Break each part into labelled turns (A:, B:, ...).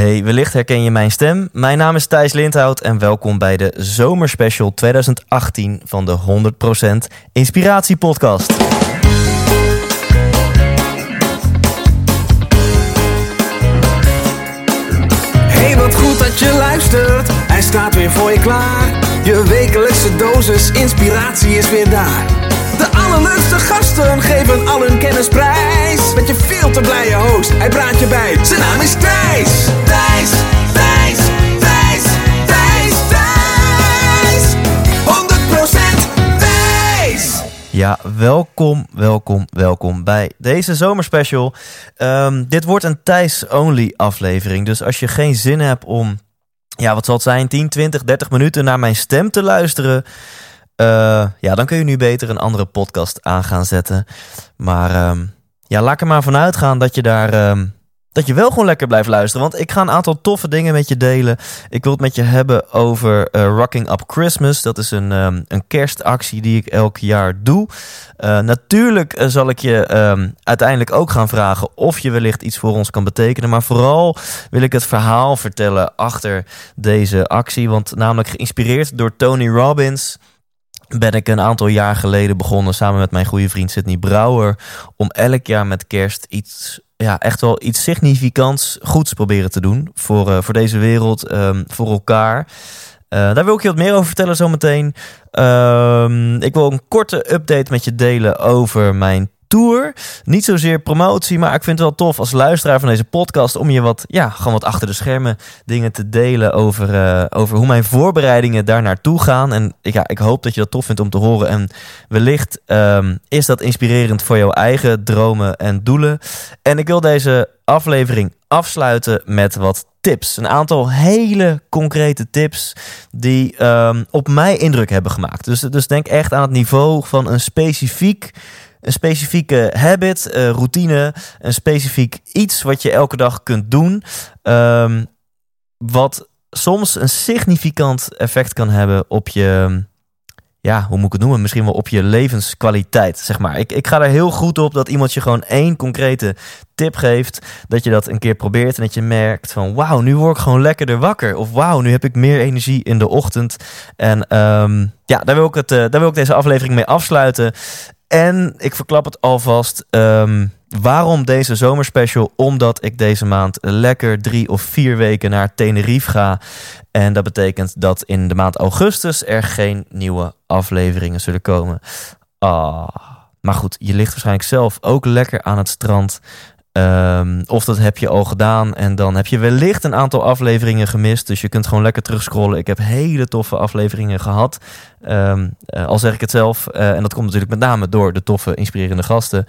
A: Hey, wellicht herken je mijn stem. Mijn naam is Thijs Lindhout en welkom bij de Zomerspecial 2018 van de 100% Inspiratie Podcast.
B: Hey, wat goed dat je luistert. Hij staat weer voor je klaar. Je wekelijkse dosis inspiratie is weer daar. Allerleukste gasten geven al hun kennis prijs. Met je veel te blije host, hij praat je bij. Zijn naam is Thijs. Thijs, Thijs, Thijs, Thijs, Thijs. 100% Thijs.
A: Ja, welkom, welkom, welkom bij deze zomerspecial. Ehm, dit wordt een Thijs-only aflevering. Dus als je geen zin hebt om, ja, wat zal het zijn, 10, 20, 30 minuten naar mijn stem te luisteren... eh, ja, dan kun je nu beter een andere podcast aan gaan zetten. Maar ehm, ja, laat er maar vanuit gaan dat je daar... ehm, dat je wel gewoon lekker blijft luisteren. Want ik ga een aantal toffe dingen met je delen. Ik wil het met je hebben over eh, Rocking Up Christmas. Dat is een, ehm, een kerstactie die ik elk jaar doe. Eh, natuurlijk zal ik je uiteindelijk ook gaan vragen of je wellicht iets voor ons kan betekenen. Maar vooral wil ik het verhaal vertellen achter deze actie. Want namelijk geïnspireerd door Tony Robbins ben ik een aantal jaar geleden begonnen samen met mijn goede vriend Sidney Brouwer om elk jaar met kerst iets, ja, echt wel iets significants goeds proberen te doen voor, eh, voor deze wereld, ehm, voor elkaar. Eh, daar wil ik je wat meer over vertellen zometeen. Ehm, ik wil een korte update met je delen over mijn tour. Niet zozeer promotie, maar ik vind het wel tof als luisteraar van deze podcast om je wat, ja, gewoon wat achter de schermen dingen te delen over, eh, over hoe mijn voorbereidingen daar naartoe gaan. En ik- ja, ik hoop dat je dat tof vindt om te horen. En wellicht ehm, is dat inspirerend voor jouw eigen dromen en doelen. En ik wil deze aflevering afsluiten met wat tips. Een aantal hele concrete tips die ehm, op mij indruk hebben gemaakt. Dus, dus denk echt aan het niveau van een specifiek een specifieke habit, eh, routine, een specifiek iets wat je elke dag kunt doen, ehm, wat soms een significant effect kan hebben op je, ja, hoe moet ik het noemen? Misschien wel op je levenskwaliteit, zeg maar. Ik, ik ga er heel goed op dat iemand je gewoon één concrete tip geeft, dat je dat een keer probeert en dat je merkt van, wauw, nu word ik gewoon lekkerder wakker, of wauw, nu heb ik meer energie in de ochtend. En ehm, ja, daar wil, ik het, eh, daar wil ik deze aflevering mee afsluiten. En ik verklap het alvast. ehm, waarom deze zomerspecial? Omdat ik deze maand lekker drie of vier weken naar Tenerife ga. En dat betekent dat in de maand augustus er geen nieuwe afleveringen zullen komen. Ah, maar goed, je ligt waarschijnlijk zelf ook lekker aan het strand. Ehm, of dat heb je al gedaan en dan heb je wellicht een aantal afleveringen gemist. Dus je kunt gewoon lekker terugscrollen. Ik heb hele toffe afleveringen gehad. Eh, al zeg ik het zelf. Eh, en dat komt natuurlijk met name door de toffe, inspirerende gasten.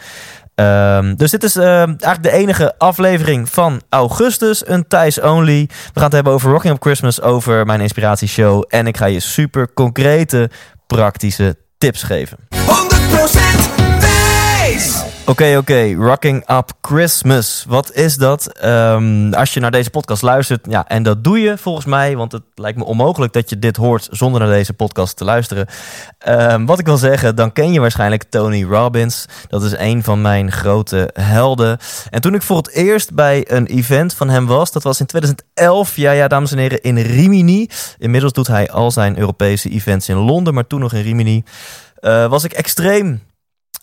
A: Ehm, dus dit is ehm, eigenlijk de enige aflevering van augustus. Een Thijs Only. We gaan het hebben over Rocking Up Christmas, over mijn inspiratieshow. En ik ga je super concrete, praktische tips geven.
B: 100% Thijs.
A: Oké, oké. Rocking Up Christmas. Wat is dat? Ehm, als je naar deze podcast luistert, ja, en dat doe je volgens mij, want het lijkt me onmogelijk dat je dit hoort zonder naar deze podcast te luisteren. Ehm, wat ik wil zeggen, dan ken je waarschijnlijk Tony Robbins. Dat is een van mijn grote helden. En toen ik voor het eerst bij een event van hem was, dat was in 2011. Ja, ja, dames en heren, in Rimini. Inmiddels doet hij al zijn Europese events in Londen, maar toen nog in Rimini. eh, was ik extreem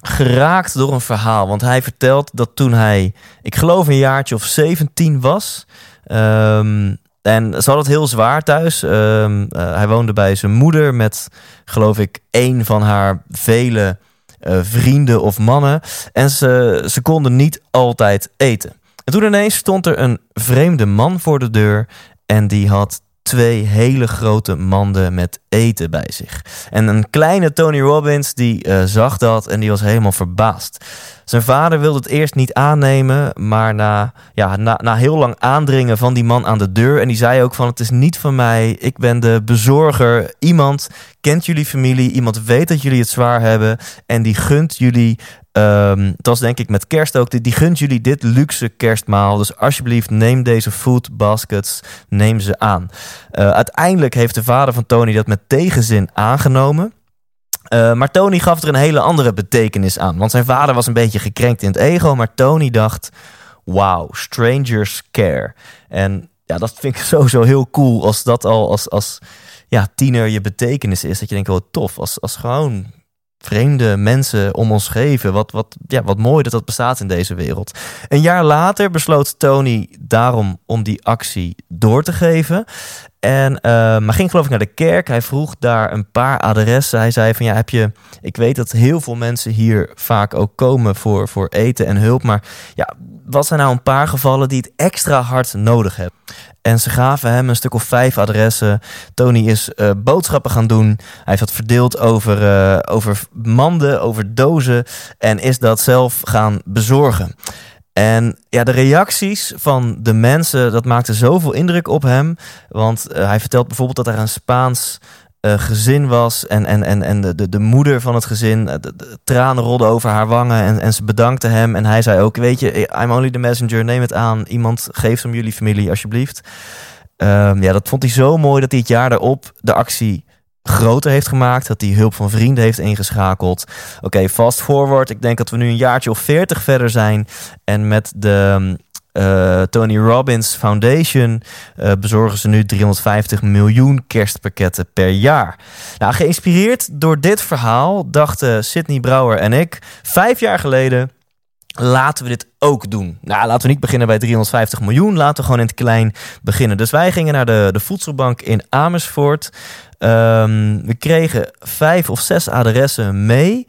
A: geraakt door een verhaal. Want hij vertelt dat toen hij, ik geloof een jaartje of 17 was. ehm, en ze had het heel zwaar thuis. Ehm, eh, hij woonde bij zijn moeder met, geloof ik, één van haar vele eh, vrienden of mannen. En ze, ze konden niet altijd eten. En toen ineens stond er een vreemde man voor de deur. En die had twee hele grote manden met eten bij zich. En een kleine Tony Robbins die eh, zag dat en die was helemaal verbaasd. Zijn vader wilde het eerst niet aannemen, maar na, ja, na, na heel lang aandringen van die man aan de deur. En die zei ook van het is niet van mij, ik ben de bezorger. Iemand kent jullie familie, iemand weet dat jullie het zwaar hebben en die gunt jullie Ehm het was denk ik met kerst ook. Die, gunt jullie dit luxe kerstmaal. Dus alsjeblieft neem deze food baskets. Neem ze aan. Eh, uiteindelijk heeft de vader van Tony dat met tegenzin aangenomen. Eh, maar Tony gaf er een hele andere betekenis aan. Want zijn vader was een beetje gekrenkt in het ego. Maar Tony dacht, wow, strangers care. En ja, dat vind ik sowieso heel cool als dat al als, als ja, tiener je betekenis is. Dat je denkt, oh tof, als, als gewoon vreemde mensen om ons geven. Wat, wat, ja, wat mooi dat dat bestaat in deze wereld. Een jaar later besloot Tony daarom om die actie door te geven. En uh, maar ging geloof ik naar de kerk. Hij vroeg daar een paar adressen. Hij zei van ja, heb je. Ik weet dat heel veel mensen hier vaak ook komen voor, voor eten en hulp. Maar ja, wat zijn nou een paar gevallen die het extra hard nodig hebben? En ze gaven hem een stuk of vijf adressen. Tony is uh, boodschappen gaan doen. Hij heeft dat verdeeld over, uh, over manden, over dozen. En is dat zelf gaan bezorgen. En ja, de reacties van de mensen, dat maakte zoveel indruk op hem. Want uh, hij vertelt bijvoorbeeld dat er een Spaans uh, gezin was. En, en, en, en de, de, de moeder van het gezin, de, de, tranen rolden over haar wangen. En, en ze bedankte hem. En hij zei ook, weet je, I'm only the messenger, neem het aan. Iemand geeft om jullie familie, alsjeblieft. Um, ja, dat vond hij zo mooi dat hij het jaar daarop de actie groter heeft gemaakt. Dat hij hulp van vrienden heeft ingeschakeld. Oké, fast forward. Ik denk dat we nu een jaartje of veertig verder zijn. En met de uh, Tony Robbins Foundation uh, bezorgen ze nu 350 miljoen kerstpakketten per jaar. Nou, geïnspireerd door dit verhaal dachten Sidney Brouwer en ik vijf jaar geleden laten we dit ook doen. Nou, laten we niet beginnen bij 350 miljoen. Laten we gewoon in het klein beginnen. Dus wij gingen naar de, de voedselbank in Amersfoort. Um, we kregen vijf of zes adressen mee.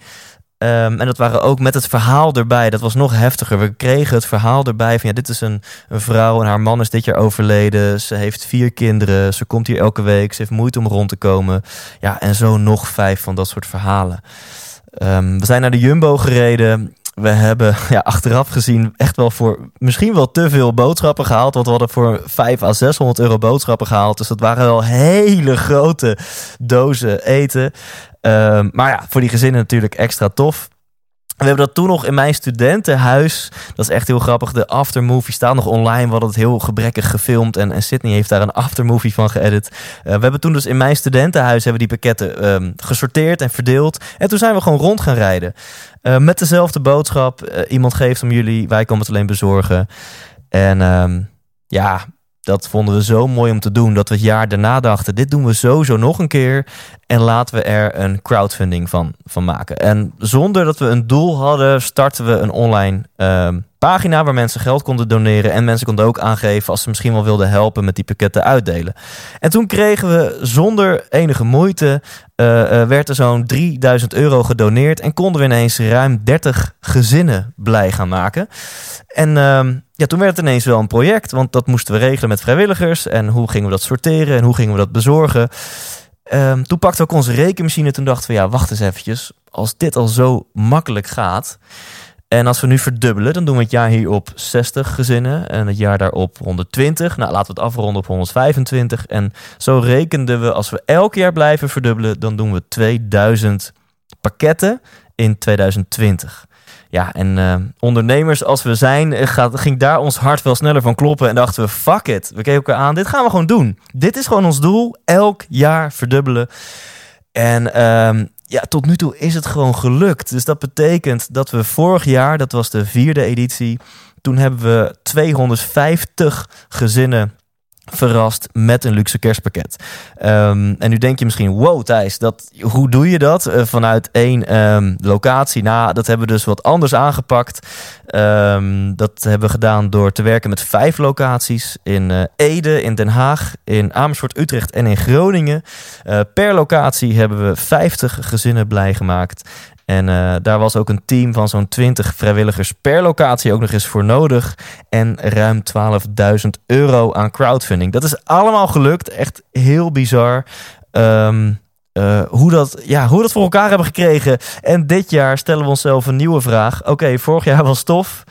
A: Um, en dat waren ook met het verhaal erbij. Dat was nog heftiger. We kregen het verhaal erbij van ja, dit is een, een vrouw en haar man is dit jaar overleden. Ze heeft vier kinderen. Ze komt hier elke week. Ze heeft moeite om rond te komen. Ja, en zo nog vijf van dat soort verhalen. Um, we zijn naar de Jumbo gereden we hebben ja, achteraf gezien echt wel voor misschien wel te veel boodschappen gehaald. Want we hadden voor 5 à 600 euro boodschappen gehaald. Dus dat waren wel hele grote dozen eten. Um, maar ja, voor die gezinnen natuurlijk extra tof. We hebben dat toen nog in mijn studentenhuis. Dat is echt heel grappig. De aftermovie staat nog online. We hadden het heel gebrekkig gefilmd. En, en Sydney heeft daar een aftermovie van geëdit. Uh, we hebben toen dus in mijn studentenhuis hebben die pakketten um, gesorteerd en verdeeld. En toen zijn we gewoon rond gaan rijden. Uh, met dezelfde boodschap. Uh, iemand geeft om jullie. Wij komen het alleen bezorgen. En um, ja, dat vonden we zo mooi om te doen dat we het jaar daarna dachten: dit doen we sowieso nog een keer. En laten we er een crowdfunding van, van maken. En zonder dat we een doel hadden, starten we een online um, pagina waar mensen geld konden doneren. En mensen konden ook aangeven als ze misschien wel wilden helpen met die pakketten uitdelen. En toen kregen we zonder enige moeite, uh, werd er zo'n 3000 euro gedoneerd. En konden we ineens ruim 30 gezinnen blij gaan maken. En uh, ja, toen werd het ineens wel een project, want dat moesten we regelen met vrijwilligers. En hoe gingen we dat sorteren en hoe gingen we dat bezorgen? Um, toen pakten we ook onze rekenmachine. Toen dachten we, ja, wacht eens eventjes. Als dit al zo makkelijk gaat. En als we nu verdubbelen, dan doen we het jaar hier op 60 gezinnen. En het jaar daarop 120. Nou, laten we het afronden op 125. En zo rekenden we, als we elk jaar blijven verdubbelen, dan doen we 2000 pakketten in 2020. Ja, en uh, ondernemers als we zijn, eh, gaat, ging daar ons hart wel sneller van kloppen. En dachten we, fuck it. We keken elkaar aan, dit gaan we gewoon doen. Dit is gewoon ons doel, elk jaar verdubbelen. En uh, ja, tot nu toe is het gewoon gelukt. Dus dat betekent dat we vorig jaar, dat was de vierde editie... toen hebben we 250 gezinnen verrast met een luxe kerstpakket. Um, en nu denk je misschien, wow Thijs, dat, hoe doe je dat? Uh, vanuit één um, locatie. Nou, dat hebben we dus wat anders aangepakt. Um, dat hebben we gedaan door te werken met vijf locaties. In uh, Ede, in Den Haag, in Amersfoort, Utrecht en in Groningen. Uh, per locatie hebben we 50 gezinnen blij gemaakt. En uh, daar was ook een team van zo'n 20 vrijwilligers per locatie ook nog eens voor nodig. En ruim 12.000 euro aan crowdfunding. Dat is allemaal gelukt. Echt heel bizar. Um, uh, hoe, dat, ja, hoe dat voor elkaar hebben gekregen. En dit jaar stellen we onszelf een nieuwe vraag. Oké, vorig jaar was tof.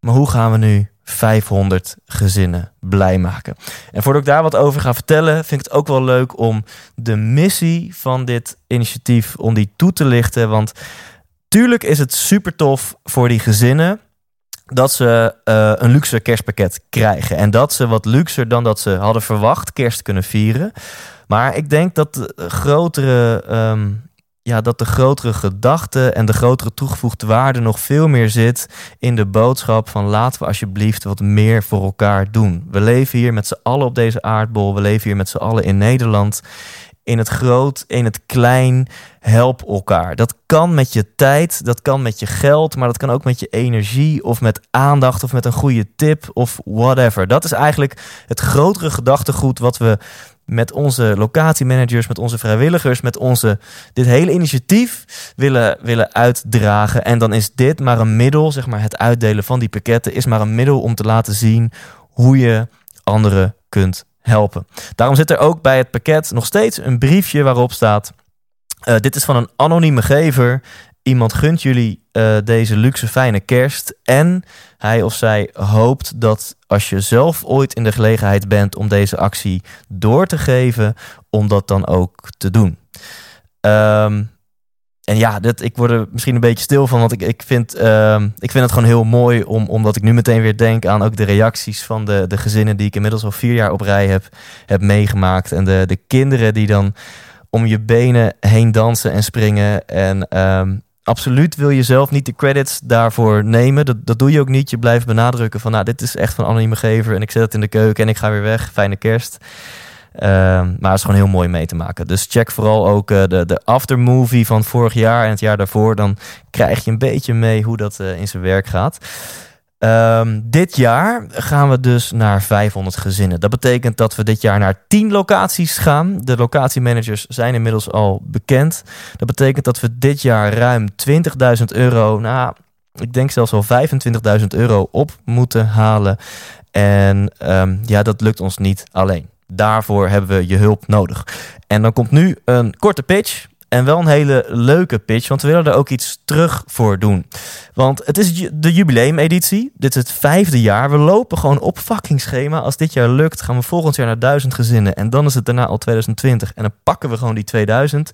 A: Maar hoe gaan we nu 500 gezinnen blij maken. En voordat ik daar wat over ga vertellen, vind ik het ook wel leuk om de missie van dit initiatief om die toe te lichten. Want tuurlijk is het super tof voor die gezinnen dat ze uh, een luxe kerstpakket krijgen. En dat ze wat luxer dan dat ze hadden verwacht kerst kunnen vieren. Maar ik denk dat de grotere um, ja, dat de grotere gedachte en de grotere toegevoegde waarde nog veel meer zit in de boodschap van laten we alsjeblieft wat meer voor elkaar doen. We leven hier met z'n allen op deze aardbol, we leven hier met z'n allen in Nederland. In het groot, in het klein, help elkaar. Dat kan met je tijd, dat kan met je geld, maar dat kan ook met je energie of met aandacht of met een goede tip of whatever. Dat is eigenlijk het grotere gedachtegoed wat we met onze locatiemanagers, met onze vrijwilligers, met onze dit hele initiatief willen, willen uitdragen. En dan is dit maar een middel, zeg maar het uitdelen van die pakketten, is maar een middel om te laten zien hoe je anderen kunt helpen. Daarom zit er ook bij het pakket nog steeds een briefje waarop staat: uh, dit is van een anonieme gever. Iemand gunt jullie uh, deze luxe fijne kerst en hij of zij hoopt dat als je zelf ooit in de gelegenheid bent om deze actie door te geven, om dat dan ook te doen. Um, en ja, dit, ik word er misschien een beetje stil van, want ik, ik, vind, uh, ik vind het gewoon heel mooi, om, omdat ik nu meteen weer denk aan ook de reacties van de, de gezinnen die ik inmiddels al vier jaar op rij heb, heb meegemaakt. En de, de kinderen die dan om je benen heen dansen en springen. En um, absoluut wil je zelf niet de credits daarvoor nemen. Dat, dat doe je ook niet. Je blijft benadrukken van, nou, dit is echt van anonieme gever en ik zet het in de keuken en ik ga weer weg. Fijne kerst. Ehm, maar het is gewoon heel mooi mee te maken. Dus check vooral ook uh, de, de aftermovie van vorig jaar en het jaar daarvoor. Dan krijg je een beetje mee hoe dat uh, in zijn werk gaat. Um, dit jaar gaan we dus naar 500 gezinnen. Dat betekent dat we dit jaar naar 10 locaties gaan. De locatiemanagers zijn inmiddels al bekend. Dat betekent dat we dit jaar ruim 20.000 euro, nou, ik denk zelfs al 25.000 euro op moeten halen. En um, ja, dat lukt ons niet alleen. Daarvoor hebben we je hulp nodig. En dan komt nu een korte pitch. En wel een hele leuke pitch, want we willen er ook iets terug voor doen. Want het is de jubileumeditie. Dit is het vijfde jaar. We lopen gewoon op fucking schema. Als dit jaar lukt, gaan we volgend jaar naar duizend gezinnen. En dan is het daarna al 2020. En dan pakken we gewoon die 2000.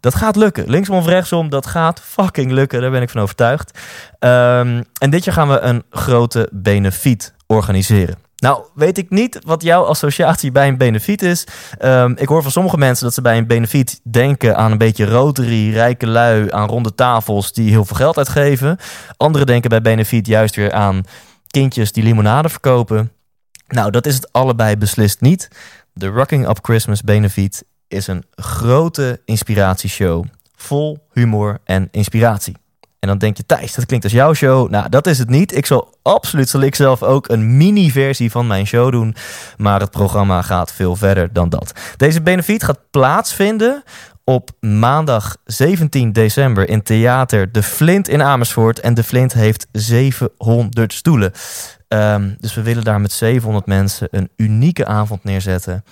A: Dat gaat lukken. Linksom of rechtsom, dat gaat fucking lukken. Daar ben ik van overtuigd. Um, en dit jaar gaan we een grote benefiet organiseren. Nou, weet ik niet wat jouw associatie bij een benefiet is. Um, ik hoor van sommige mensen dat ze bij een benefiet denken aan een beetje rotary, rijke lui, aan ronde tafels die heel veel geld uitgeven. Anderen denken bij benefiet juist weer aan kindjes die limonade verkopen. Nou, dat is het allebei beslist niet. De Rocking Up Christmas Benefiet is een grote inspiratieshow. Vol humor en inspiratie. En dan denk je, Thijs, dat klinkt als jouw show. Nou, dat is het niet. Ik zal absoluut, zal ik zelf ook een mini-versie van mijn show doen. Maar het programma gaat veel verder dan dat. Deze benefiet gaat plaatsvinden op maandag 17 december in theater De Flint in Amersfoort. En De Flint heeft 700 stoelen. Um, dus we willen daar met 700 mensen een unieke avond neerzetten.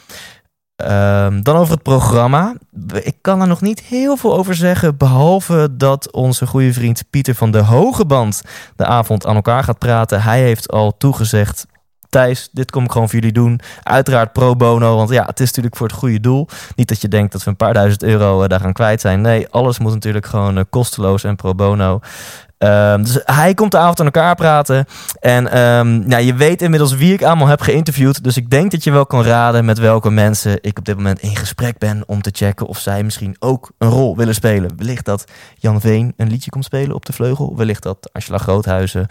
A: Um, dan over het programma. Ik kan er nog niet heel veel over zeggen. Behalve dat onze goede vriend Pieter van de Hoge Band de avond aan elkaar gaat praten. Hij heeft al toegezegd. Thijs, dit kom ik gewoon voor jullie doen. Uiteraard pro bono, want ja, het is natuurlijk voor het goede doel. Niet dat je denkt dat we een paar duizend euro uh, daar gaan kwijt zijn. Nee, alles moet natuurlijk gewoon uh, kosteloos en pro bono. Um, dus hij komt de avond aan elkaar praten. En um, nou, je weet inmiddels wie ik allemaal heb geïnterviewd. Dus ik denk dat je wel kan raden met welke mensen ik op dit moment in gesprek ben. Om te checken of zij misschien ook een rol willen spelen. Wellicht dat Jan Veen een liedje komt spelen op de vleugel. Wellicht dat Angela Groothuizen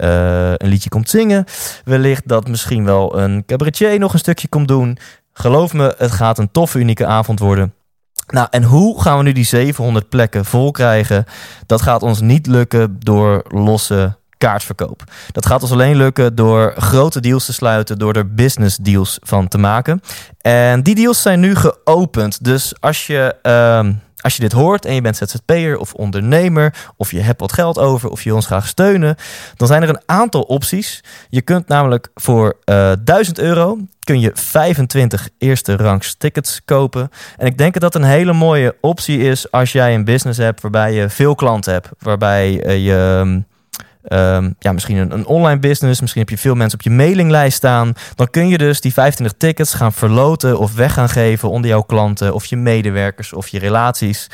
A: uh, een liedje komt zingen. Wellicht dat misschien wel een cabaretier nog een stukje komt doen. Geloof me, het gaat een toffe, unieke avond worden. Nou, en hoe gaan we nu die 700 plekken vol krijgen? Dat gaat ons niet lukken door losse kaartverkoop. Dat gaat ons alleen lukken door grote deals te sluiten, door er business deals van te maken. En die deals zijn nu geopend. Dus als je. Uh, als je dit hoort en je bent ZZP'er of ondernemer, of je hebt wat geld over, of je ons graag steunen, dan zijn er een aantal opties. Je kunt namelijk voor uh, eh, 1000 euro kun je 25 eerste rangs tickets kopen. En ik denk dat dat een hele mooie optie is als jij een business hebt waarbij je veel klanten hebt, waarbij uh, je Um, ja, misschien een, een, online business, misschien heb je veel mensen op je mailinglijst staan. Dan kun je dus die 25 tickets gaan verloten of weg gaan geven onder jouw klanten of je medewerkers of je relaties.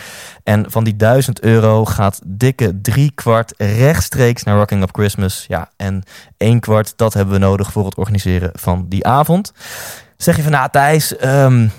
A: En van die 1000 euro gaat dikke drie kwart rechtstreeks naar Rocking Up Christmas. Ja, en één kwart, dat hebben we nodig voor het organiseren van die avond. Zeg je van, nou Thijs, um,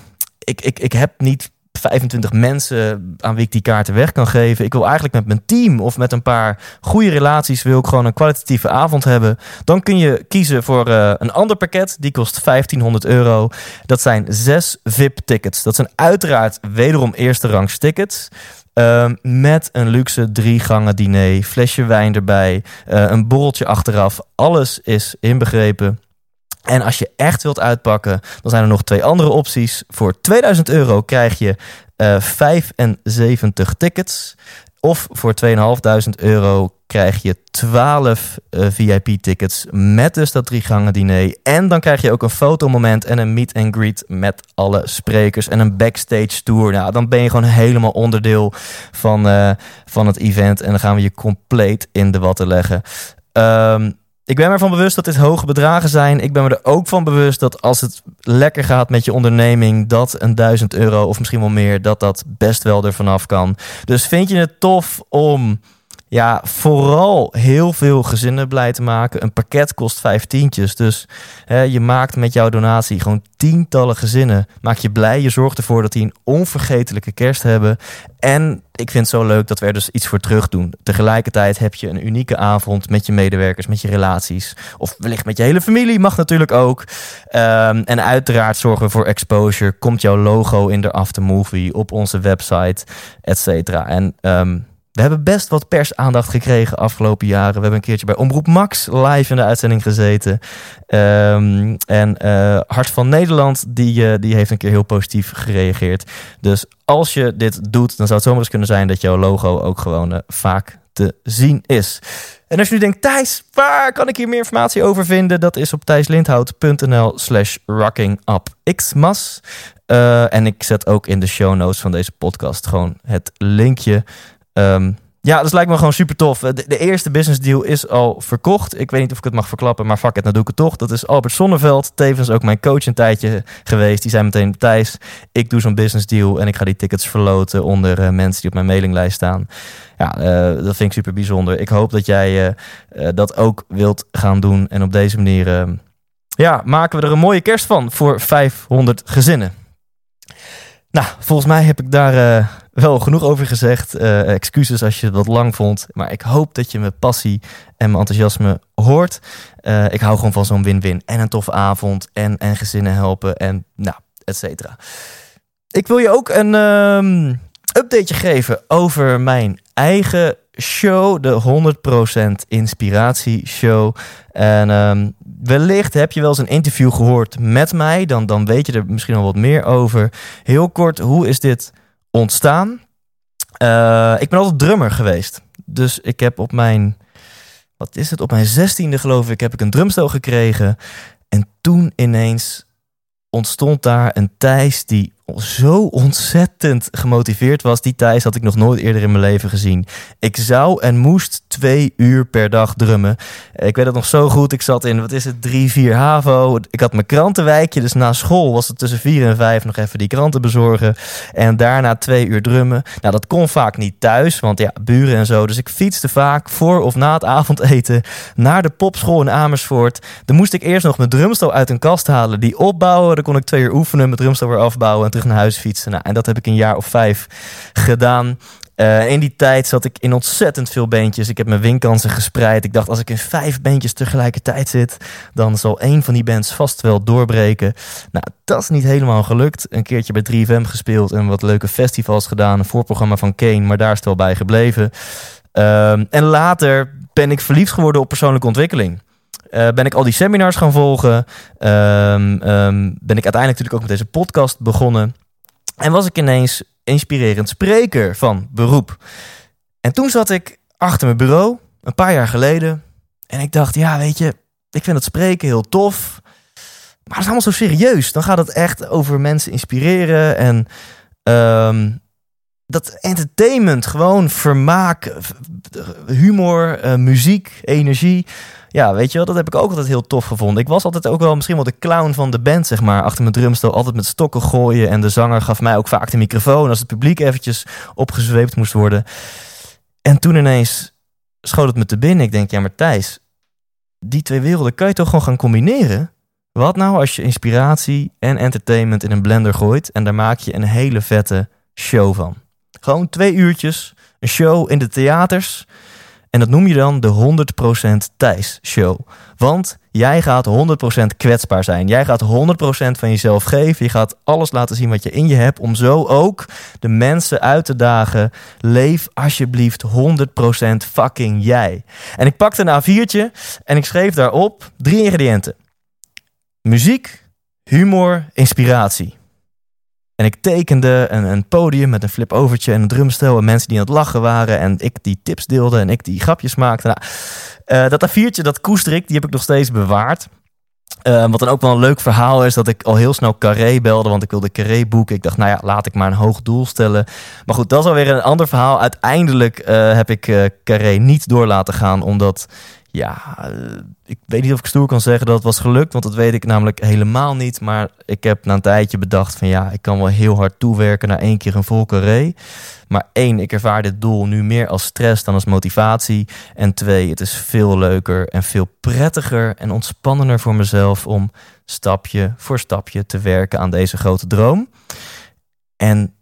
A: ik, ik, ik heb niet 25 mensen aan wie ik die kaarten weg kan geven. Ik wil eigenlijk met mijn team of met een paar goede relaties wil ik gewoon een kwalitatieve avond hebben. Dan kun je kiezen voor uh, een ander pakket. Die kost 1500 euro. Dat zijn zes VIP-tickets. Dat zijn uiteraard wederom eerste rangs tickets. Uh, met een luxe drie gangen diner, flesje wijn erbij, uh, een borreltje achteraf. Alles is inbegrepen. En als je echt wilt uitpakken, dan zijn er nog twee andere opties. Voor 2000 euro krijg je uh, 75 tickets. Of voor 2500 euro krijg je 12 uh, VIP-tickets met dus dat drie gangen diner. En dan krijg je ook een fotomoment en een meet and greet met alle sprekers en een backstage tour. Nou, dan ben je gewoon helemaal onderdeel van, uh, van het event en dan gaan we je compleet in de watten leggen. Um, ik ben me ervan bewust dat dit hoge bedragen zijn. Ik ben me er ook van bewust dat als het lekker gaat met je onderneming, dat een duizend euro of misschien wel meer, dat dat best wel er vanaf kan. Dus vind je het tof om ja, vooral heel veel gezinnen blij te maken. Een pakket kost vijftientjes. Dus hè, je maakt met jouw donatie gewoon tientallen gezinnen. Maak je blij. Je zorgt ervoor dat die een onvergetelijke kerst hebben. En ik vind het zo leuk dat we er dus iets voor terug doen. Tegelijkertijd heb je een unieke avond met je medewerkers, met je relaties. Of wellicht met je hele familie, mag natuurlijk ook. Um, en uiteraard zorgen we voor exposure. Komt jouw logo in de aftermovie op onze website, et cetera. En um, we hebben best wat persaandacht gekregen afgelopen jaren. We hebben een keertje bij Omroep Max live in de uitzending gezeten. Um, en uh, Hart van Nederland, die, uh, die heeft een keer heel positief gereageerd. Dus als je dit doet, dan zou het zomaar eens kunnen zijn dat jouw logo ook gewoon uh, vaak te zien is. En als je nu denkt, Thijs, waar kan ik hier meer informatie over vinden? Dat is op thijslindhout.nl slash rockingupxmas. Uh, en ik zet ook in de show notes van deze podcast gewoon het linkje Um, ja, dat lijkt me gewoon super tof. De, de, eerste business deal is al verkocht. Ik weet niet of ik het mag verklappen, maar fuck it, dan doe ik het toch. Dat is Albert Sonneveld, tevens ook mijn coach een tijdje geweest. Die zei meteen, Thijs, ik doe zo'n business deal en ik ga die tickets verloten onder uh, mensen die op mijn mailinglijst staan. Ja, uh, dat vind ik super bijzonder. Ik hoop dat jij dat ook wilt gaan doen. En op deze manier ehm, ja, maken we er een mooie kerst van voor 500 gezinnen. Nou, volgens mij heb ik daar wel genoeg over gezegd. Uh, excuses als je wat lang vond. Maar ik hoop dat je mijn passie en mijn enthousiasme hoort. Uh, ik hou gewoon van zo'n win-win. En een toffe avond. En, en gezinnen helpen. En nou, et cetera. Ik wil je ook een um, updateje geven over mijn eigen show. De 100% inspiratie show. En um, wellicht heb je wel eens een interview gehoord met mij. Dan, dan weet je er misschien al wat meer over. Heel kort, hoe is dit ontstaan? Uh, ik ben altijd drummer geweest. Dus ik heb op mijn, wat is het, op mijn zestiende geloof ik, heb ik een drumstel gekregen. En toen ineens ontstond daar een Thijs die zo ontzettend gemotiveerd was. Die Thijs had ik nog nooit eerder in mijn leven gezien. Ik zou en moest twee uur per dag drummen. Ik weet het nog zo goed. Ik zat in, wat is het, drie, vier HAVO. Ik had mijn krantenwijkje. Dus na school was het tussen vier en vijf nog even die kranten bezorgen. En daarna twee uur drummen. Nou, dat kon vaak niet thuis, want ja, buren en zo. Dus ik fietste vaak voor of na het avondeten naar de popschool in Amersfoort. Dan moest ik eerst nog mijn drumstel uit een kast halen, die opbouwen. Dan kon ik twee uur oefenen, mijn drumstel weer afbouwen en naar huis fietsen. Nou, en dat heb ik een jaar of vijf gedaan. Uh, in die tijd zat ik in ontzettend veel beentjes. Ik heb mijn winkansen gespreid. Ik dacht, als ik in vijf beentjes tegelijkertijd zit, dan zal één van die bands vast wel doorbreken. Nou, dat is niet helemaal gelukt. Een keertje bij 3FM gespeeld en wat leuke festivals gedaan. Een voorprogramma van Kane, maar daar is het wel bij gebleven. Uh, en later ben ik verliefd geworden op persoonlijke ontwikkeling. Uh, ben ik al die seminars gaan volgen. Um, um, ben ik uiteindelijk natuurlijk ook met deze podcast begonnen. En was ik ineens inspirerend spreker van beroep. En toen zat ik achter mijn bureau, een paar jaar geleden. En ik dacht, ja, weet je, ik vind het spreken heel tof. Maar het is allemaal zo serieus. Dan gaat het echt over mensen inspireren en um, dat entertainment, gewoon vermaak, humor, uh, muziek, energie. Ja, weet je wel, dat heb ik ook altijd heel tof gevonden. Ik was altijd ook wel misschien wel de clown van de band, zeg maar. Achter mijn drumstel altijd met stokken gooien. En de zanger gaf mij ook vaak de microfoon als het publiek eventjes opgezweept moest worden. En toen ineens schoot het me te binnen. Ik denk, ja maar Thijs, die twee werelden kan je toch gewoon gaan combineren? Wat nou als je inspiratie en entertainment in een blender gooit en daar maak je een hele vette show van. Gewoon twee uurtjes, een show in de theaters. En dat noem je dan de 100% Thijs show. Want jij gaat 100% kwetsbaar zijn. Jij gaat 100% van jezelf geven. Je gaat alles laten zien wat je in je hebt. Om zo ook de mensen uit te dagen. Leef alsjeblieft 100% fucking jij. En ik pakte een A4'tje en ik schreef daarop drie ingrediënten. Muziek, humor, inspiratie. En ik tekende een, een podium met een flip-overtje en een drumstel. En mensen die aan het lachen waren. En ik die tips deelde en ik die grapjes maakte. Nou, uh, dat A4'tje, dat koester ik, die heb ik nog steeds bewaard. Uh, wat dan ook wel een leuk verhaal is, dat ik al heel snel Carré belde, want ik wilde Carré boeken. Ik dacht, nou ja, laat ik maar een hoog doel stellen. Maar goed, dat is alweer een ander verhaal. Uiteindelijk uh, heb ik Carré niet door laten gaan, omdat ja, eh, ik weet niet of ik stoer kan zeggen dat het was gelukt, want dat weet ik namelijk helemaal niet. Maar ik heb na een tijdje bedacht van ja, ik kan wel heel hard toewerken naar één keer een vol carré. Maar één, ik ervaar dit doel nu meer als stress dan als motivatie. En twee, het is veel leuker en veel prettiger en ontspannender voor mezelf om stapje voor stapje te werken aan deze grote droom. En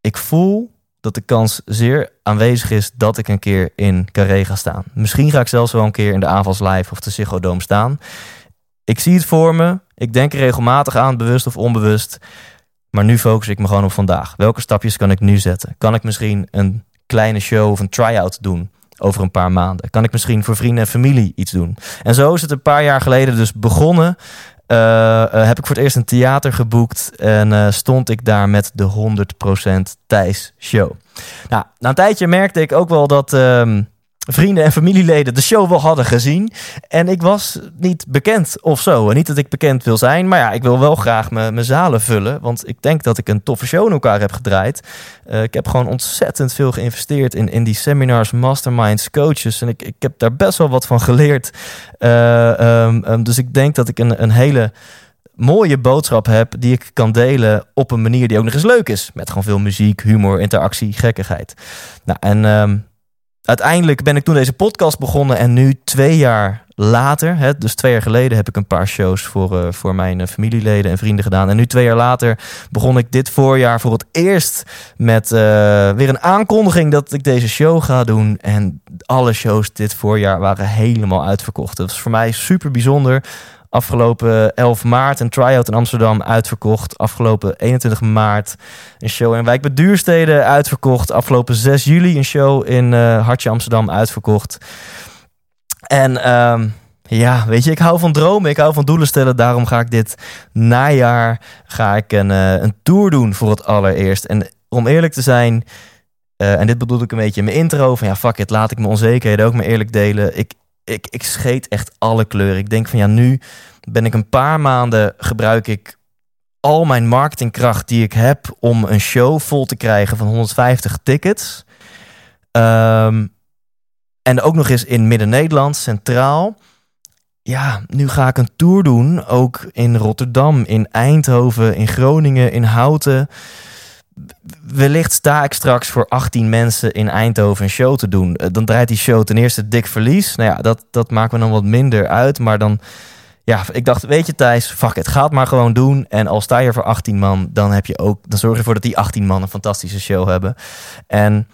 A: ik voel dat de kans zeer aanwezig is dat ik een keer in Carré ga staan. Misschien ga ik zelfs wel een keer in de Avals Live of de Dome staan. Ik zie het voor me. Ik denk er regelmatig aan, bewust of onbewust. Maar nu focus ik me gewoon op vandaag. Welke stapjes kan ik nu zetten? Kan ik misschien een kleine show of een try-out doen over een paar maanden? Kan ik misschien voor vrienden en familie iets doen? En zo is het een paar jaar geleden dus begonnen. Uh, uh, heb ik voor het eerst een theater geboekt en uh, stond ik daar met de 100% Thijs show. Nou, na een tijdje merkte ik ook wel dat ehm, vrienden en familieleden de show wel hadden gezien. En ik was niet bekend of zo. En niet dat ik bekend wil zijn, maar ja, ik wil wel graag mijn zalen vullen. Want ik denk dat ik een toffe show in elkaar heb gedraaid. Uh, ik heb gewoon ontzettend veel geïnvesteerd in, in die seminars, masterminds, coaches. En ik, ik heb daar best wel wat van geleerd. Uh, um, um, dus ik denk dat ik een, een hele mooie boodschap heb die ik kan delen op een manier die ook nog eens leuk is. Met gewoon veel muziek, humor, interactie, gekkigheid. Nou, en um, uiteindelijk ben ik toen deze podcast begonnen en nu twee jaar later, hè, dus twee jaar geleden heb ik een paar shows voor, uh, voor mijn uh, familieleden en vrienden gedaan. En nu twee jaar later begon ik dit voorjaar voor het eerst met uh, weer een aankondiging dat ik deze show ga doen. En alle shows dit voorjaar waren helemaal uitverkocht. Dat was voor mij super bijzonder. Afgelopen 11 maart een try-out in Amsterdam uitverkocht. Afgelopen 21 maart een show in Wijk bij uitverkocht. Afgelopen 6 juli een show in uh, Hartje Amsterdam uitverkocht. En um, ja, weet je, ik hou van dromen, ik hou van doelen stellen. Daarom ga ik dit najaar ga ik een, uh, een tour doen voor het allereerst. En om eerlijk te zijn, uh, en dit bedoel ik een beetje in mijn intro, van ja, fuck it, laat ik mijn onzekerheden ook maar eerlijk delen. Ik, ik, ik scheet echt alle kleuren. Ik denk van ja, nu ben ik een paar maanden gebruik ik al mijn marketingkracht die ik heb om een show vol te krijgen van 150 tickets. Um, en ook nog eens in Midden-Nederland, centraal. Ja, nu ga ik een tour doen. Ook in Rotterdam, in Eindhoven, in Groningen, in Houten. Wellicht sta ik straks voor 18 mensen in Eindhoven een show te doen. Dan draait die show ten eerste dik verlies. Nou ja, dat, dat maakt me dan wat minder uit. Maar dan, ja, ik dacht, weet je Thijs, fuck het, ga het maar gewoon doen. En al sta je voor 18 man, dan heb je ook, dan zorg je ervoor dat die 18 man een fantastische show hebben. En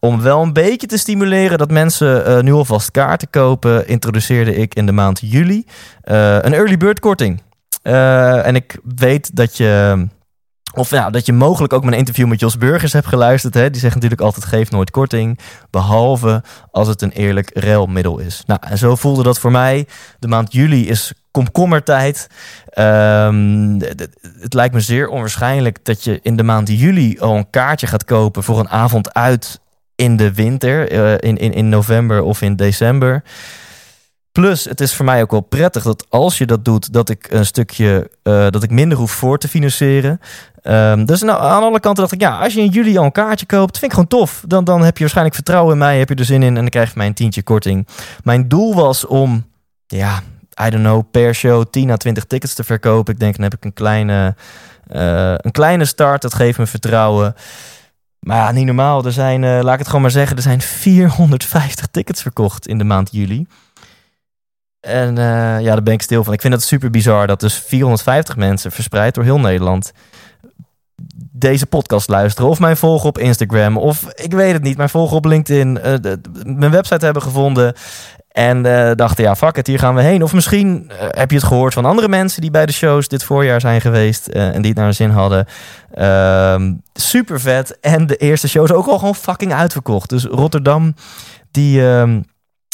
A: om wel een beetje te stimuleren dat mensen uh, nu alvast kaarten kopen, introduceerde ik in de maand juli uh, een early bird korting. En ik weet dat je. Of ja, dat je mogelijk ook mijn interview met Jos Burgers hebt geluisterd. Hè? Die zegt natuurlijk altijd: geef nooit korting. Behalve als het een eerlijk ruilmiddel is. Nou, en zo voelde dat voor mij. De maand juli is komkommertijd. Um, het lijkt me zeer onwaarschijnlijk dat je in de maand juli al een kaartje gaat kopen voor een avond uit in de winter, uh, in, in, in november of in december. Plus, het is voor mij ook wel prettig dat als je dat doet, dat ik een stukje, uh, dat ik minder hoef voor te financieren. Um, dus nou, aan alle kanten dacht ik, ja, als je in juli al een kaartje koopt, vind ik gewoon tof. Dan, dan heb je waarschijnlijk vertrouwen in mij, heb je er zin in en dan krijg je mij een tientje korting. Mijn doel was om, ja, I don't know, per show 10 à 20 tickets te verkopen. Ik denk, dan heb ik een kleine, uh, een kleine start, dat geeft me vertrouwen. Maar ja, niet normaal. Er zijn, uh, laat ik het gewoon maar zeggen, er zijn 450 tickets verkocht in de maand juli. En uh, ja, daar ben ik stil van. Ik vind het super bizar dat dus 450 mensen verspreid door heel Nederland deze podcast luisteren. Of mij volgen op Instagram. Of ik weet het niet, mij volgen op LinkedIn. eh, mijn website hebben gevonden. En eh, dachten, ja, fuck it, hier gaan we heen. Of misschien eh, heb je het gehoord van andere mensen die bij de shows dit voorjaar zijn geweest. eh, en die het naar hun zin hadden. Ehm, super vet. En de eerste show is ook al gewoon fucking uitverkocht. Dus Rotterdam, die, ehm,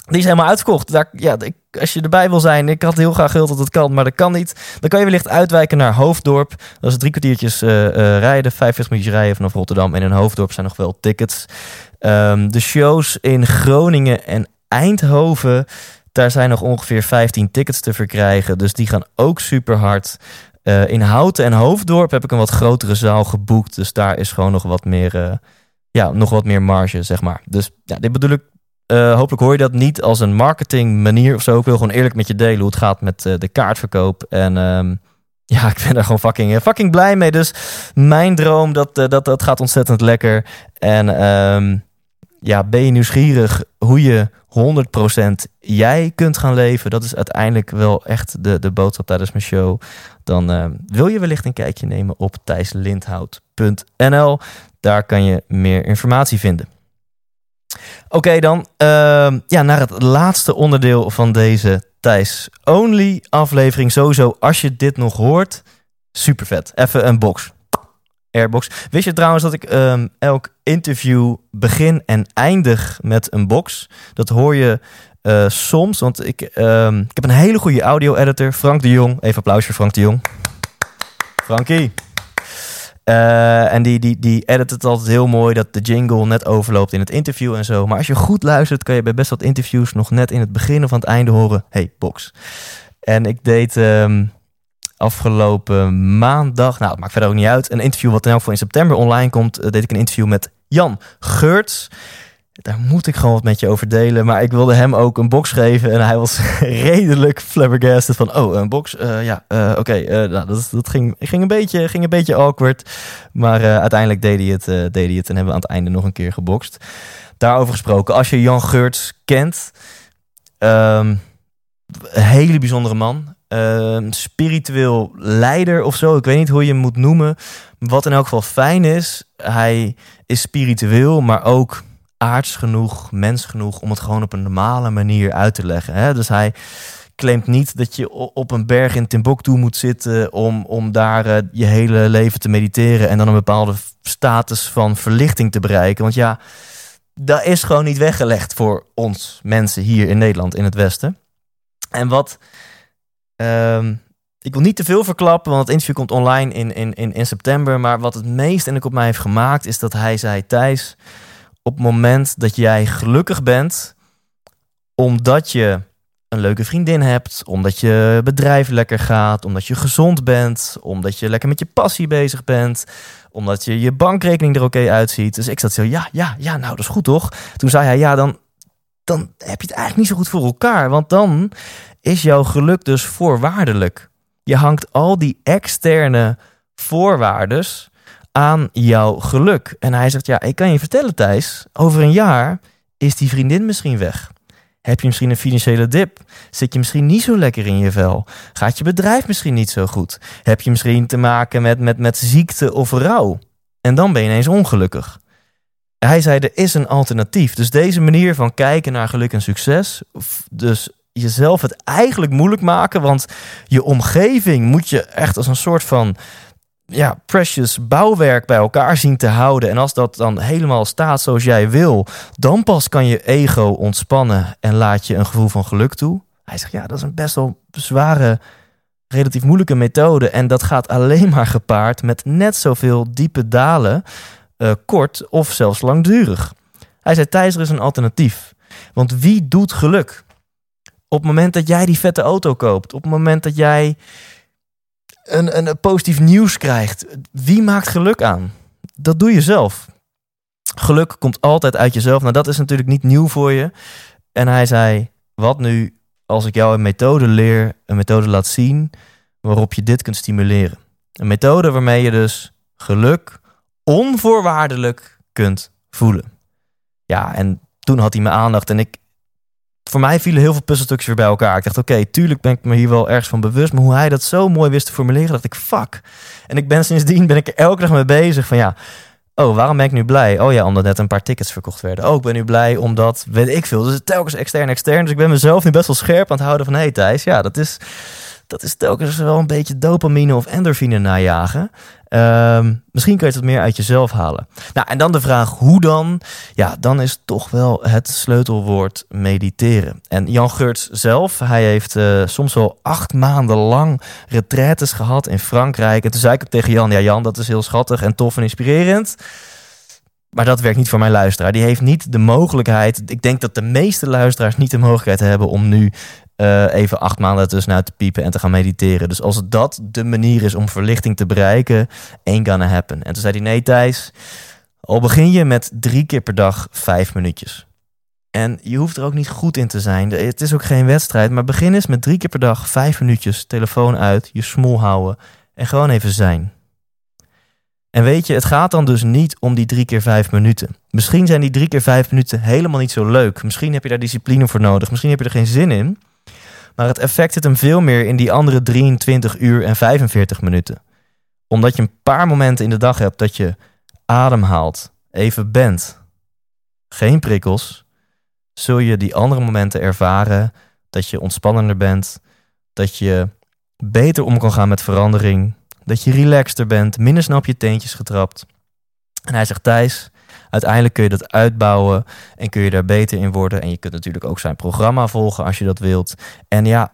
A: die is helemaal uitverkocht. Ja, ik, als je erbij wil zijn, ik had heel graag gewild dat het kan, maar dat kan niet. Dan kan je wellicht uitwijken naar Hoofddorp. Dat is drie kwartiertjes eh, eh, rijden, 45 minuutjes rijden vanaf Rotterdam. En in Hoofddorp zijn nog wel tickets. Ehm, de shows in Groningen en Eindhoven, daar zijn nog ongeveer 15 tickets te verkrijgen. Dus die gaan ook super hard. Eh, in Houten en Hoofddorp heb ik een wat grotere zaal geboekt. Dus daar is gewoon nog wat meer, ja, nog wat meer marge, zeg maar. Dus ja, dit bedoel ik. Eh, hopelijk hoor je dat niet als een marketing manier of zo. Ik wil gewoon eerlijk met je delen hoe het gaat met eh, de kaartverkoop. En ehm, ja, ik ben daar gewoon fucking, eh, fucking blij mee. Dus mijn droom, dat, dat, dat gaat ontzettend lekker. En ehm, ja, ben je nieuwsgierig hoe je 100% jij kunt gaan leven? Dat is uiteindelijk wel echt de, de boodschap tijdens mijn show. Dan eh, wil je wellicht een kijkje nemen op thijslindhout.nl. Daar kan je meer informatie vinden. Oké, dan ehm, ja, naar het laatste onderdeel van deze Thijs Only aflevering. Sowieso, als je dit nog hoort, super vet. Even een box. Airbox. Wist je trouwens dat ik ehm, elk interview begin en eindig met een box? Dat hoor je eh, soms, want ik, ehm, ik heb een hele goede audio-editor, Frank de Jong. Even applaus voor Frank de Jong. Frankie. Eh, en die, die, die edit het altijd heel mooi dat de jingle net overloopt in het interview en zo. Maar als je goed luistert, kan je bij best wat interviews nog net in het begin of aan het einde horen: hey, box. En ik deed ehm, afgelopen maandag, nou, maakt verder ook niet uit, een interview wat in elk geval in september online komt. eh, deed ik een interview met Jan Geurts. Daar moet ik gewoon wat met je over delen. Maar ik wilde hem ook een box geven. En hij was redelijk flabbergasted van... Oh, een box? Eh, ja, eh, oké. eh, nou, dat, dat ging, ging, een beetje, ging een beetje awkward. Maar uiteindelijk deed hij, het, deed hij het. En hebben we aan het einde nog een keer gebokst. Daarover gesproken. Als je Jan Geurts kent... ehm, een hele bijzondere man. Ehm, spiritueel leider of zo. Ik weet niet hoe je hem moet noemen. Wat in elk geval fijn is... Hij is spiritueel, maar ook aards genoeg, mens genoeg om het gewoon op een normale manier uit te leggen. Hè? Dus hij claimt niet dat je op een berg in Timbuktu moet zitten om, om daar eh, je hele leven te mediteren en dan een bepaalde status van verlichting te bereiken. Want ja, dat is gewoon niet weggelegd voor ons mensen hier in Nederland, in het Westen. En wat. ehm, ik wil niet te veel verklappen, want het interview komt online in, in, in, in september. Maar wat het meest en ik op mij heeft gemaakt, is dat hij zei: Thijs, op het moment dat jij gelukkig bent, omdat je een leuke vriendin hebt, omdat je bedrijf lekker gaat, omdat je gezond bent, omdat je lekker met je passie bezig bent, omdat je je bankrekening er oké uitziet. Dus ik zat zo, ja, ja, ja, nou dat is goed toch? Toen zei hij, ja, dan, dan heb je het eigenlijk niet zo goed voor elkaar, want dan is jouw geluk dus voorwaardelijk. Je hangt al die externe voorwaardes aan jouw geluk. En hij zegt, ja, ik kan je vertellen Thijs, over een jaar is die vriendin misschien weg. Heb je misschien een financiële dip? Zit je misschien niet zo lekker in je vel? Gaat je bedrijf misschien niet zo goed? Heb je misschien te maken met, met, met ziekte of rouw? En dan ben je ineens ongelukkig. Hij zei, er is een alternatief. Dus deze manier van kijken naar geluk en succes... dus jezelf het eigenlijk moeilijk maken... want je omgeving moet je echt als een soort van ja, precious bouwwerk bij elkaar zien te houden. En als dat dan helemaal staat zoals jij wil, dan pas kan je ego ontspannen en laat je een gevoel van geluk toe. Hij zegt, ja, dat is een best wel zware, relatief moeilijke methode. En dat gaat alleen maar gepaard met net zoveel diepe dalen, eh, kort of zelfs langdurig. Hij zei, Thijs, er is een alternatief. Want wie doet geluk? Op het moment dat jij die vette auto koopt, op het moment dat jij een, positief nieuws krijgt. Wie maakt geluk aan? Dat doe je zelf. Geluk komt altijd uit jezelf. Nou, dat is natuurlijk niet nieuw voor je. En hij zei: Wat nu als ik jou een methode leer, een methode laat zien waarop je dit kunt stimuleren? Een methode waarmee je dus geluk onvoorwaardelijk kunt voelen. Ja, en toen had hij mijn aandacht en ik voor mij vielen heel veel puzzelstukjes weer bij elkaar. Ik dacht, oké, tuurlijk ben ik me hier wel ergens van bewust. Maar hoe hij dat zo mooi wist te formuleren, dacht ik, fuck. En ik ben sindsdien ben ik er elke dag mee bezig van ja. Oh, waarom ben ik nu blij? Oh ja, omdat net een paar tickets verkocht werden. Oh, ik ben nu blij omdat, weet ik veel. Dus telkens extern, extern. Dus ik ben mezelf nu best wel scherp aan het houden van... hé hey, Thijs, ja, dat is, dat is telkens wel een beetje dopamine of endorfine najagen. Ehm, misschien kun je het meer uit jezelf halen. Nou, en dan de vraag hoe dan? Ja, dan is toch wel het sleutelwoord mediteren. En Jan Geurts zelf, hij heeft uh, soms wel acht maanden lang retraites gehad in Frankrijk. En toen zei ik tegen Jan, ja Jan, dat is heel schattig en tof en inspirerend. Maar dat werkt niet voor mijn luisteraar. Die heeft niet de mogelijkheid. Ik denk dat de meeste luisteraars niet de mogelijkheid hebben om nu uh, even acht maanden tussenuit te piepen en te gaan mediteren. Dus als dat de manier is om verlichting te bereiken, ain't gonna happen. En toen zei hij, nee Thijs, al begin je met drie keer per dag vijf minuutjes. En je hoeft er ook niet goed in te zijn. Het is ook geen wedstrijd, maar begin eens met drie keer per dag vijf minuutjes, telefoon uit, je smol houden en gewoon even zijn. En weet je, het gaat dan dus niet om die drie keer vijf minuten. Misschien zijn die drie keer vijf minuten helemaal niet zo leuk. Misschien heb je daar discipline voor nodig. Misschien heb je er geen zin in. Maar het effect zit hem veel meer in die andere 23 uur en 45 minuten. Omdat je een paar momenten in de dag hebt dat je ademhaalt, even bent, geen prikkels, zul je die andere momenten ervaren dat je ontspannender bent, dat je beter om kan gaan met verandering, dat je relaxter bent, minder snel op je teentjes getrapt. En hij zegt Thijs, Uiteindelijk kun je dat uitbouwen en kun je daar beter in worden. En je kunt natuurlijk ook zijn programma volgen als je dat wilt. En ja,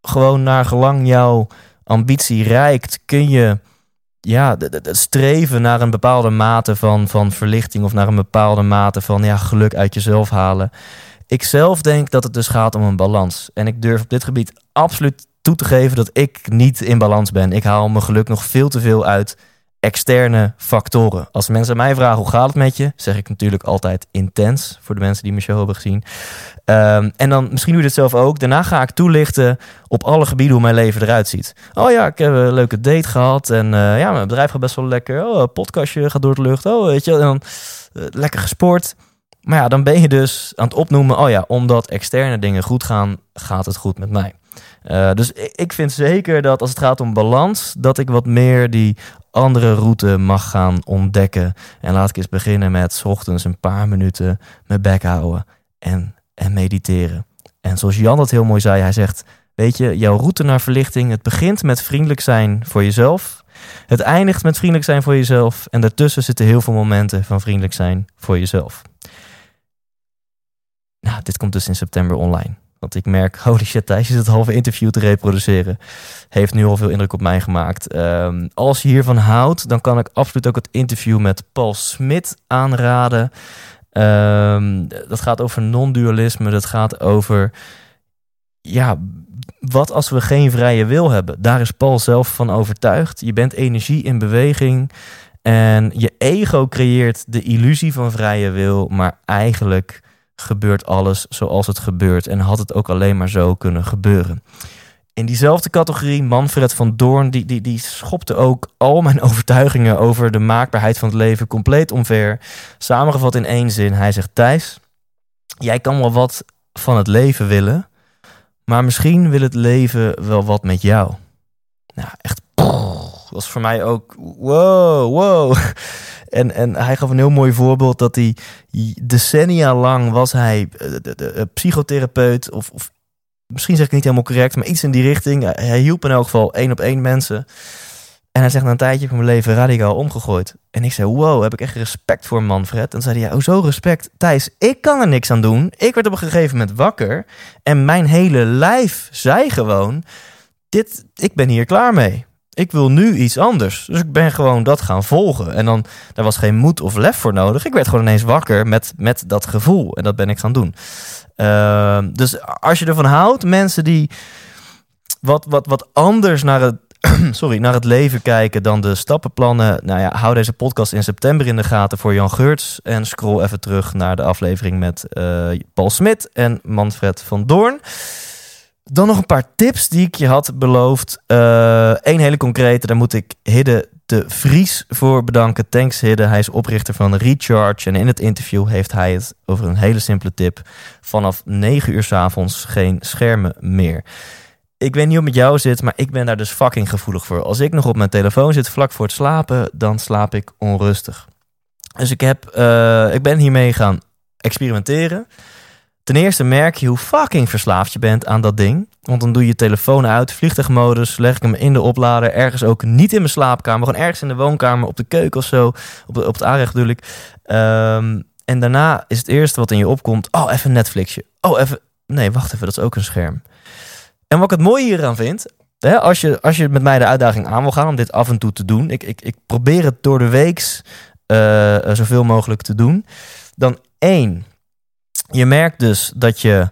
A: gewoon naar gelang jouw ambitie reikt, kun je ja, streven naar een bepaalde mate van, van verlichting of naar een bepaalde mate van ja, geluk uit jezelf halen. Ik zelf denk dat het dus gaat om een balans. En ik durf op dit gebied absoluut toe te geven dat ik niet in balans ben. Ik haal mijn geluk nog veel te veel uit externe factoren. Als mensen mij vragen hoe gaat het met je, zeg ik natuurlijk altijd intens voor de mensen die mijn show hebben gezien. Um, en dan misschien doe je het zelf ook. Daarna ga ik toelichten op alle gebieden hoe mijn leven eruit ziet. Oh ja, ik heb een leuke date gehad en uh, ja, mijn bedrijf gaat best wel lekker. Oh, podcastje gaat door de lucht. Oh, weet je, en dan uh, lekker gesport. Maar ja, dan ben je dus aan het opnoemen. Oh ja, omdat externe dingen goed gaan, gaat het goed met mij. Uh, dus ik vind zeker dat als het gaat om balans, dat ik wat meer die andere route mag gaan ontdekken. En laat ik eens beginnen met s ochtends een paar minuten mijn bek houden en, en mediteren. En zoals Jan dat heel mooi zei, hij zegt: Weet je, jouw route naar verlichting, het begint met vriendelijk zijn voor jezelf. Het eindigt met vriendelijk zijn voor jezelf. En daartussen zitten heel veel momenten van vriendelijk zijn voor jezelf. Nou, dit komt dus in september online. Want ik merk, holy shit, Thijs het halve interview te reproduceren. Heeft nu al veel indruk op mij gemaakt. Um, als je hiervan houdt, dan kan ik absoluut ook het interview met Paul Smit aanraden. Um, dat gaat over non-dualisme. Dat gaat over, ja, wat als we geen vrije wil hebben? Daar is Paul zelf van overtuigd. Je bent energie in beweging. En je ego creëert de illusie van vrije wil, maar eigenlijk gebeurt alles zoals het gebeurt en had het ook alleen maar zo kunnen gebeuren. In diezelfde categorie, Manfred van Doorn, die, die, die schopte ook al mijn overtuigingen over de maakbaarheid van het leven compleet omver. Samengevat in één zin, hij zegt Thijs, jij kan wel wat van het leven willen, maar misschien wil het leven wel wat met jou. Nou, echt, dat was voor mij ook, wow, wow. En, en hij gaf een heel mooi voorbeeld dat hij decennia lang was hij eh, de, de, psychotherapeut of, of misschien zeg ik niet helemaal correct, maar iets in die richting. Hij hielp in elk geval één op één mensen. En hij zegt na een tijdje van mijn leven radicaal omgegooid. En ik zei, wow, heb ik echt respect voor Manfred. En zei hij, ja, hoezo respect? Thijs, ik kan er niks aan doen. Ik werd op een gegeven moment wakker. En mijn hele lijf zei gewoon, dit, ik ben hier klaar mee ik wil nu iets anders. Dus ik ben gewoon dat gaan volgen. En dan, daar was geen moed of lef voor nodig. Ik werd gewoon ineens wakker met, met dat gevoel. En dat ben ik gaan doen. Uh, dus als je ervan houdt, mensen die wat, wat, wat anders naar het, sorry, naar het leven kijken dan de stappenplannen. Nou ja, hou deze podcast in september in de gaten voor Jan Geurts. En scroll even terug naar de aflevering met uh, Paul Smit en Manfred van Doorn. Dan nog een paar tips die ik je had beloofd. Eén eh, hele concrete, daar moet ik Hidde de Vries voor bedanken. Thanks Hidde, hij is oprichter van Recharge. En in het interview heeft hij het over een hele simpele tip. Vanaf 9 uur s avonds geen schermen meer. Ik weet niet hoe het met jou zit, maar ik ben daar dus fucking gevoelig voor. Als ik nog op mijn telefoon zit vlak voor het slapen, dan slaap ik onrustig. Dus ik, heb, eh, ik ben hiermee gaan experimenteren. Ten eerste merk je hoe fucking verslaafd je bent aan dat ding. Want dan doe je je telefoon uit, vliegtuigmodus, leg ik hem in de oplader. Ergens ook niet in mijn slaapkamer, gewoon ergens in de woonkamer, op de keuken of zo. Op, op het aanrecht bedoel ik. Ehm, en daarna is het eerste wat in je opkomt, oh even Netflixje. Oh even, nee wacht even, dat is ook een scherm. En wat ik het mooie hieraan vind, hè, als, je, als je met mij de uitdaging aan wil gaan om dit af en toe te doen. Ik, ik, ik probeer het door de weeks uh, zoveel mogelijk te doen. Dan één, je merkt dus dat je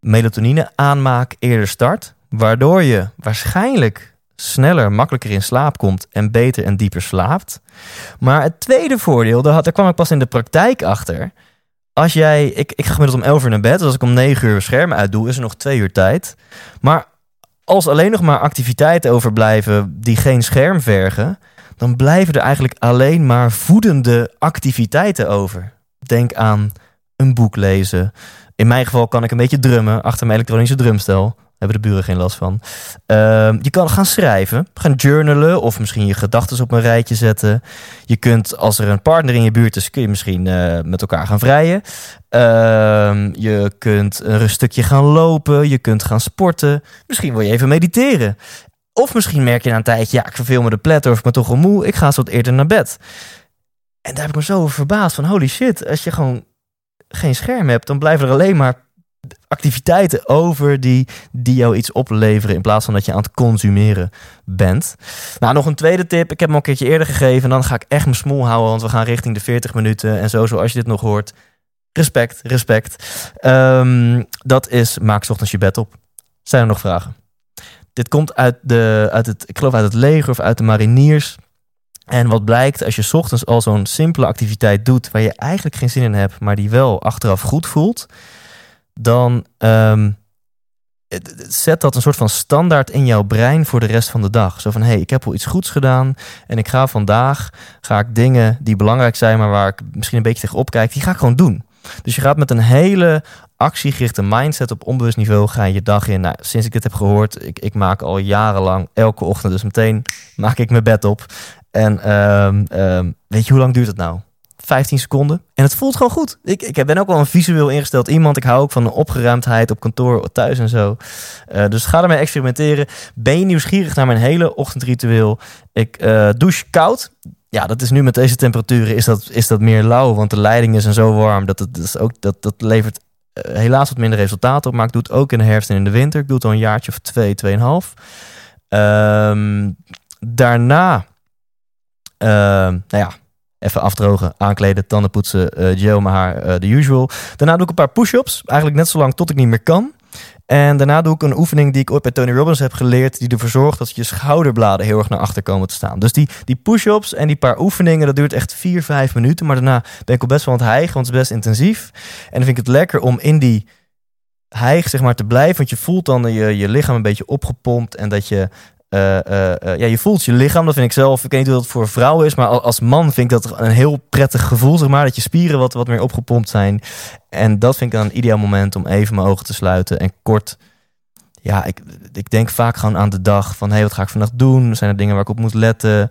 A: melatonine aanmaak eerder start, waardoor je waarschijnlijk sneller, makkelijker in slaap komt en beter en dieper slaapt. Maar het tweede voordeel, daar, kwam ik pas in de praktijk achter. Als jij, ik, ik ga gemiddeld om 11 uur naar bed, dus als ik om 9 uur scherm uitdoe, is er nog twee uur tijd. Maar als alleen nog maar activiteiten overblijven die geen scherm vergen, dan blijven er eigenlijk alleen maar voedende activiteiten over. Denk aan een boek lezen. In mijn geval kan ik een beetje drummen achter mijn elektronische drumstel. Hebben de buren geen last van. Ehm, je kan gaan schrijven, gaan journalen of misschien je gedachten op een rijtje zetten. Je kunt, als er een partner in je buurt is, kun je misschien uh, met elkaar gaan vrijen. Ehm, je kunt een stukje gaan lopen, je kunt gaan sporten. Misschien wil je even mediteren. Of misschien merk je na een tijdje, ja, ik verveel me de pletter of ik ben toch al moe, ik ga zo wat eerder naar bed. En daar heb ik me zo verbaasd van, holy shit, als je gewoon geen scherm hebt, dan blijven er alleen maar activiteiten over die, die jou iets opleveren in plaats van dat je aan het consumeren bent. Nou, nog een tweede tip. Ik heb hem al een keertje eerder gegeven. En dan ga ik echt mijn smoel houden, want we gaan richting de 40 minuten. En zo, zoals je dit nog hoort. Respect, respect. Um, dat is maak ochtends je bed op. Zijn er nog vragen? Dit komt uit, de, uit het, ik geloof uit het leger of uit de mariniers. En wat blijkt, als je ochtends al zo'n simpele activiteit doet waar je eigenlijk geen zin in hebt, maar die wel achteraf goed voelt, dan um, zet dat een soort van standaard in jouw brein voor de rest van de dag. Zo van, hé, hey, ik heb al iets goeds gedaan en ik ga vandaag, ga ik dingen die belangrijk zijn, maar waar ik misschien een beetje tegenop kijk, die ga ik gewoon doen. Dus je gaat met een hele actiegerichte mindset op onbewust niveau ga je je dag in. Nou, sinds ik dit heb gehoord, ik, ik maak al jarenlang elke ochtend, dus meteen maak ik mijn bed op. En um, um, weet je hoe lang duurt het nou? 15 seconden. En het voelt gewoon goed. Ik, ik ben ook wel een visueel ingesteld iemand. Ik hou ook van de opgeruimdheid op kantoor, thuis en zo. Uh, dus ga ermee experimenteren. Ben je nieuwsgierig naar mijn hele ochtendritueel? Ik uh, douche koud. Ja, dat is nu met deze temperaturen is dat, is dat meer lauw. Want de leiding is zo warm. Dat, dat, is ook, dat, dat levert uh, helaas wat minder resultaat op. Maar ik doe het ook in de herfst en in de winter. Ik doe het al een jaartje of twee, tweeënhalf. Um, daarna nou ja, even afdrogen, aankleden, tanden poetsen, uh, gel mijn haar, uh, de usual. Daarna doe ik een paar push-ups, eigenlijk net zo lang tot ik niet meer kan. En daarna doe ik een oefening die ik ooit bij Tony Robbins heb geleerd, die ervoor zorgt dat je schouderbladen heel erg naar achter komen te staan. Dus die, die push-ups en die paar oefeningen, dat duurt echt 4, 5 minuten. Maar daarna ben ik al best wel aan het hijgen, want het is best intensief. En dan vind ik het lekker om in die hijg zeg maar te blijven, want je voelt dan je, je lichaam een beetje opgepompt en dat je uh, uh, ja, je voelt je lichaam, dat vind ik zelf. Ik weet niet hoe dat voor vrouwen is, maar als man vind ik dat een heel prettig gevoel, zeg maar. Dat je spieren wat, wat meer opgepompt zijn. En dat vind ik dan een ideaal moment om even mijn ogen te sluiten en kort. Ja, ik, ik denk vaak gewoon aan de dag van, hey, wat ga ik vandaag doen? Zijn er dingen waar ik op moet letten?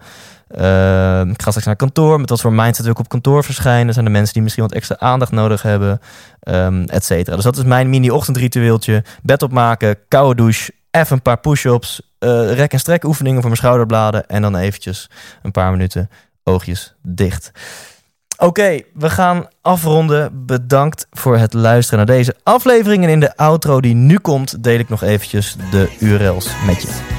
A: Uh, ik ga straks naar kantoor. Met wat voor mindset wil ik op kantoor verschijnen? Zijn er mensen die misschien wat extra aandacht nodig hebben? Um, et cetera. Dus dat is mijn mini-ochtendritueeltje. Bed opmaken, koude douche, even een paar push-ups, uh, rek- en strek oefeningen voor mijn schouderbladen. En dan eventjes een paar minuten oogjes dicht. Oké, we gaan afronden. Bedankt voor het luisteren naar deze aflevering. En in de outro die nu komt, deel ik nog eventjes de URL's met je.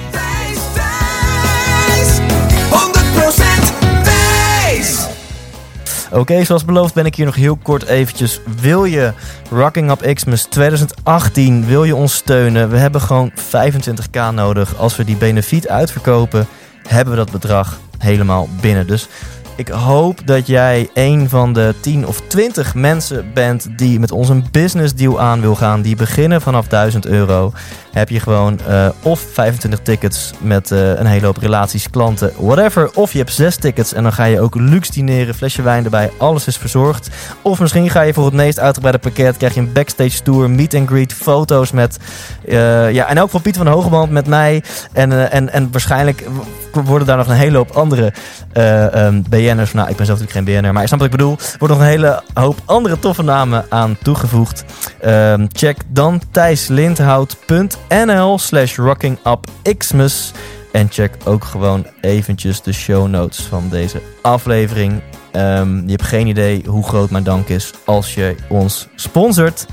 A: Oké, zoals beloofd ben ik hier nog heel kort eventjes. Wil je Rocking Up Xmas 2018, wil je ons steunen? We hebben gewoon 25k nodig. Als we die benefiet uitverkopen, hebben we dat bedrag helemaal binnen. Dus ik hoop dat jij een van de 10 of 20 mensen bent die met ons een business deal aan wil gaan. Die beginnen vanaf 1000 euro. Heb je gewoon uh, of 25 tickets met uh, een hele hoop relaties, klanten, whatever. Of je hebt 6 tickets en dan ga je ook luxe dineren, flesje wijn erbij, alles is verzorgd. Of misschien ga je voor het meest uitgebreide pakket, krijg je een backstage tour, meet and greet, foto's met, uh, ja, en ook van Pieter van Hogeband met mij. En, en, en waarschijnlijk worden daar nog een hele hoop andere um, BN'ers. Nou, ik ben zelf natuurlijk geen BN'er, maar je snapt wat ik bedoel. Wordt nog een hele hoop andere toffe namen aan toegevoegd. Um, check dan thijslindhout.nl slash rockingupxmas. En check ook gewoon eventjes de show notes van deze aflevering. Um, je hebt geen idee hoe groot mijn dank is als je ons sponsort.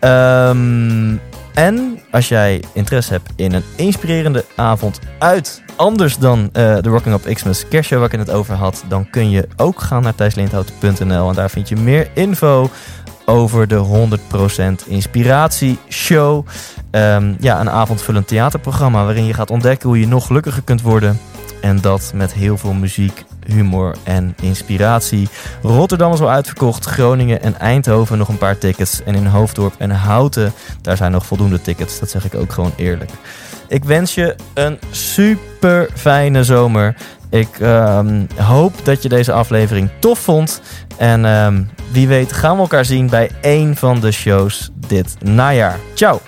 A: Um, en als jij interesse hebt in een inspirerende avond uit anders dan uh, de Rocking Up Xmas kerstshow waar ik het over had, dan kun je ook gaan naar thijslindhout.nl en daar vind je meer info over de 100% Inspiratie Show. Um, ja, een avondvullend theaterprogramma waarin je gaat ontdekken hoe je nog gelukkiger kunt worden. En dat met heel veel muziek, humor en inspiratie. Rotterdam is al uitverkocht, Groningen en Eindhoven nog een paar tickets. En in Hoofddorp en Houten, daar zijn nog voldoende tickets. Dat zeg ik ook gewoon eerlijk. Ik wens je een super fijne zomer. Ik um, hoop dat je deze aflevering tof vond. En um, wie weet gaan we elkaar zien bij één van de shows dit najaar. Ciao!